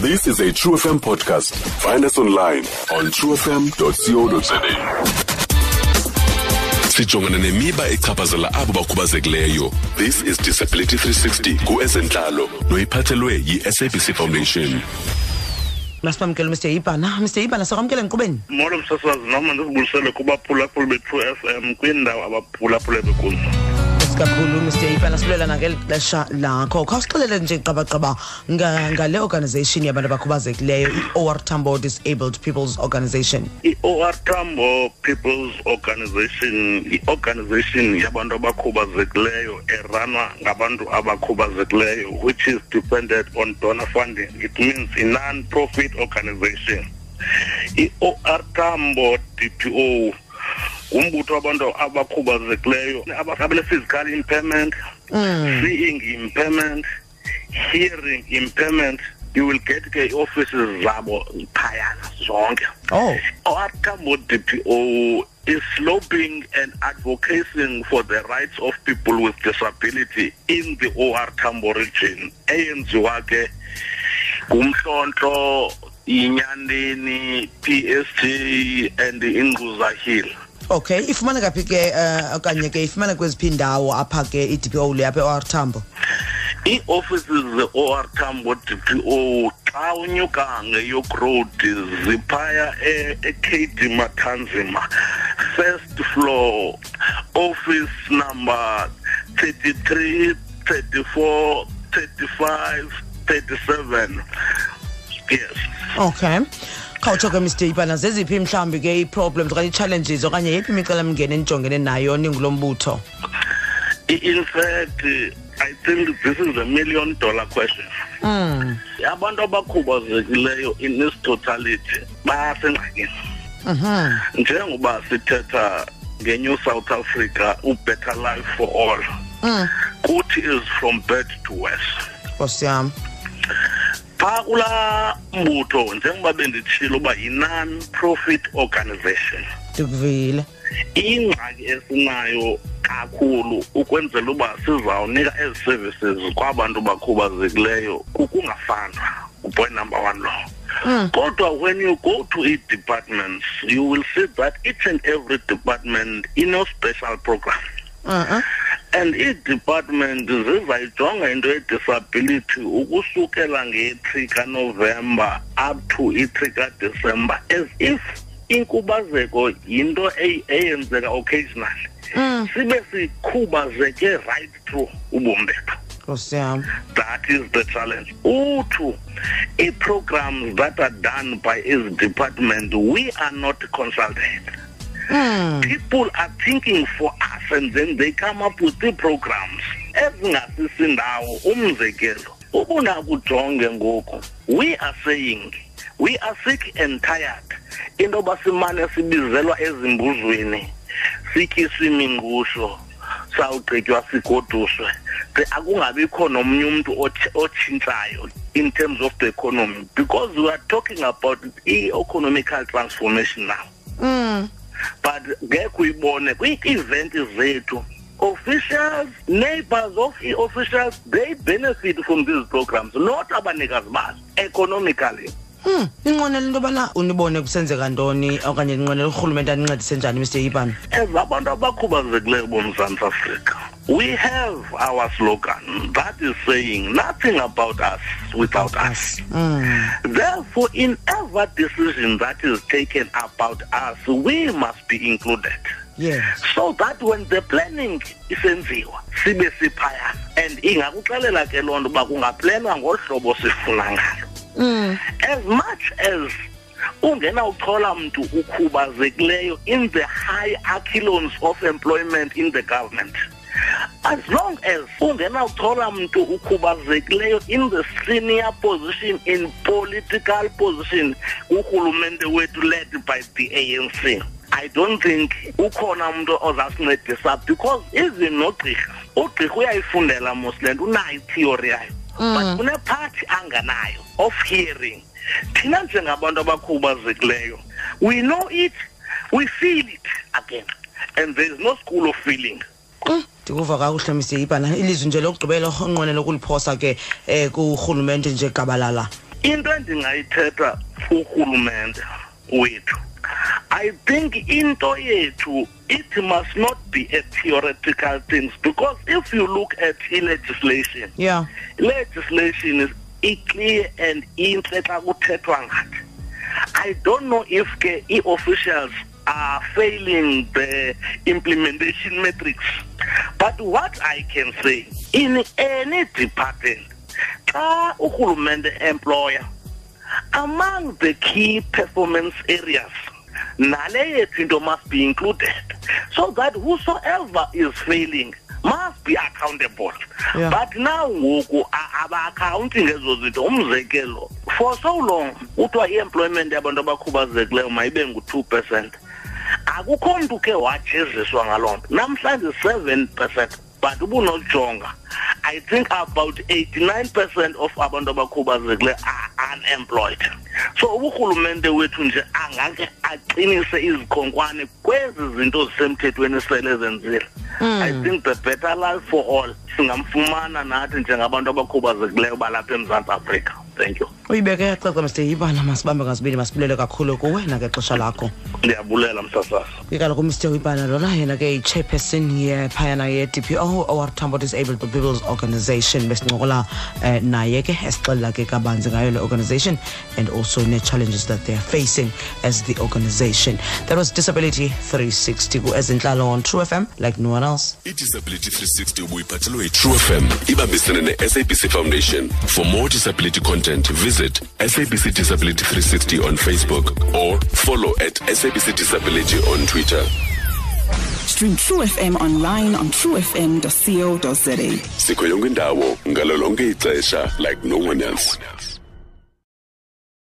This is a True FM podcast. Find us online on truefm.co.za. Sijongana nemiba echaphazela abo bakhubazekileyo. This is Disability 360 kuezentlalo noyiphathelwe yi-SABC Foundation. masibamkele mr Hibhana mr Hibhana sakwamkele nkqubeni molo msasazi noma ndizibulisele kubaphulaphuli be-true f m kwindawo abaphulaphule bekuzo kakhulu mr nangeli xesha lakho. Khawusixelele nje qabaqaba ngale organization yabantu abakhubazekileyo i-or tambo disabled people's organization. I-or tambo people's organization i-organization yabantu abakhubazekileyo eranwa ngabantu abakhubazekileyo which is dependent on donor funding. It means a non-profit organization. I-or tambo dpo ngumbutho wabantu abakhubazekileyo. Abane-physical impairment mm. seeing impairment hearing impairment you will get ke ii-offices zabo phayana zonke. Oh. Our dpo is lobbying and advocating for the rights of people with disability in the or tambo region. Eyenziwa ke ngumhlonhlo inyandeni psj and ingquza hill okay ifumaneka phi ke um okanye ke ifumana kweziphi indawo apha ke i-dpo le apha e-or tambo? Ii-offices ze-or tambo dpo xa unyuka ngeyork road ziphaya e- ekd matanzima first floor office number 33 34 35 37 yes. Okay. Khawutsho ke mr yibhana zeziphi mhlawumbi ke ii-problems okanye ii-challenges okanye yeyiphi imicelamngeni enijongene nayo ningulo mbutho I- in fact i think this is a million dollar question mm. abantu abakhubazekileyo in its totality basengxakini Mhm. njengoba sithetha nge-new south africa ubetter life for all Mm. kuthi is from birth to west nkosi yam phaa kulaa mbutho njengoba benditshilo uba yi-non-profit organization ndikuvile ingxaki esinayo kakhulu ukwenzela uba sizawunika ezi services kwabantu bakhubazekileyo kukungafandwa point number one law Mm. kodwa when you go to i-departments you will see that each and every department ino-special program uh-uh. And ii-department zizayijonga into ye-disability ukusukela nge-3 kanovemba up to i-3 kadecember as if inkubazeko yinto ey- eyenzeka occasionally. Mm. sibe sikhubazeke right through ubomi bethu nkosi yam. That is the challenge. Utu ii-programs that are done by his department we are not consulted. Mm. people are thinking for us and then they come up with ii-programs ezingasisindawo umzekelo ubunakujonge ngoku. We are saying we are sick and tired. Into yoba simane sibizelwa ezimbuzweni sityiswe imingqusho sawugqitywa sigoduswe. De akungabikho nomnye umntu otshintshayo in terms of the economy because we are talking about i-economical transformation now. Mm. But ngekho uyibone kwii-event zethu officials neighbors of i-officials they benefit from these programs not abanikazi bazo economically. Hmm, ninqwenela into yobana unibone kusenzeka ntoni okanye ninqwenela urhulumente anincedise njani mr yibhana as abantu abakhubazekileyo bomzantsi afrika we have our slogan that is saying nothing about us without us. Mm. therefore in every decision that is taken about us we must be included. Yes. So that when the planning isenziwa sibe siphayana and ingakuxelela ke loo nto uba kungaplenwa ngolu hlobo sifuna ngalo. Mm. as much as ungenawuchola mntu ukhubazekileyo in the high echelons of employment in the government as long as ungenawuchola mntu ukhubazekileyo in the senior position in political position urhulumente wethu led by the anc i don't think ukhona umntu ozasincedisa because even nogqirha ugqirha uyayifundela mos le nto unayo itheory yayo. But kunephathi anganayo of hearing. Thina njengabantu abakhubazekileyo we know it we feel it again. And there is no school of feeling. Mm, ndikuva kakuhle mr Hibhana ilizwi nje lokugqibela onqwenela ukuliphosa ke um kurhulumente nje gabalala into endingayithetha urhulumente wethu I think into yethu it must not be a theoretical things because if you look at legislation yeah. legislation is iclear and intle xa kuthethwa ngathi. I don't know if ke i-officials are failing the implementation metrics but what I can say in any department xa urhulumente employer among the key performance areas nale yethu into must be included. So that whosoever is failing must be accountable. Yeah. but now ngoku a- aba-accounti ngezo zinto. Umzekelo for so long kuthiwa i-employment yabantu abakhubazekileyo mayibe ngu-two percent akukho mntu ke wajeziswa ngaloo nto. Namhlanje seven percent but ubunojonga i think about 89 percent of abantu abakhubazekileyo are unemployed. So uburhulumente wethu nje angake aqinise izikhonkwane kwezi zinto zisemthethweni sele zenzile. I think the better life for all singamfumana nathi njengabantu abakhubazekileyo balapha emzantsi afrika. Thank you. Uyibeke yacaca mr yibana masibambe ngasibili masibulele kakhulu kuwe nangexesha lakho. Ndiyabulela msasazi ikaloku mr wibana lona yena ke yi-chairperson yephayana ye-dpo or tambo disabled people's organization besincokola eh, naye ke esixelela ke kabanzi ngayo le organization and also ne-challenges that they are facing as the organization. That was disability 360 ku-ezintlalo on true fm like no one else. Idisability 360 ubuyiphathelwe yi-true fm ibambisene ne-sabc foundation. For more disability content visit sabc disability 360 on facebook or follow at sabc disability on twitter Stream True FM online on truefm.co.za. sikho yonke indawo ngalo lonke ixesha like no one else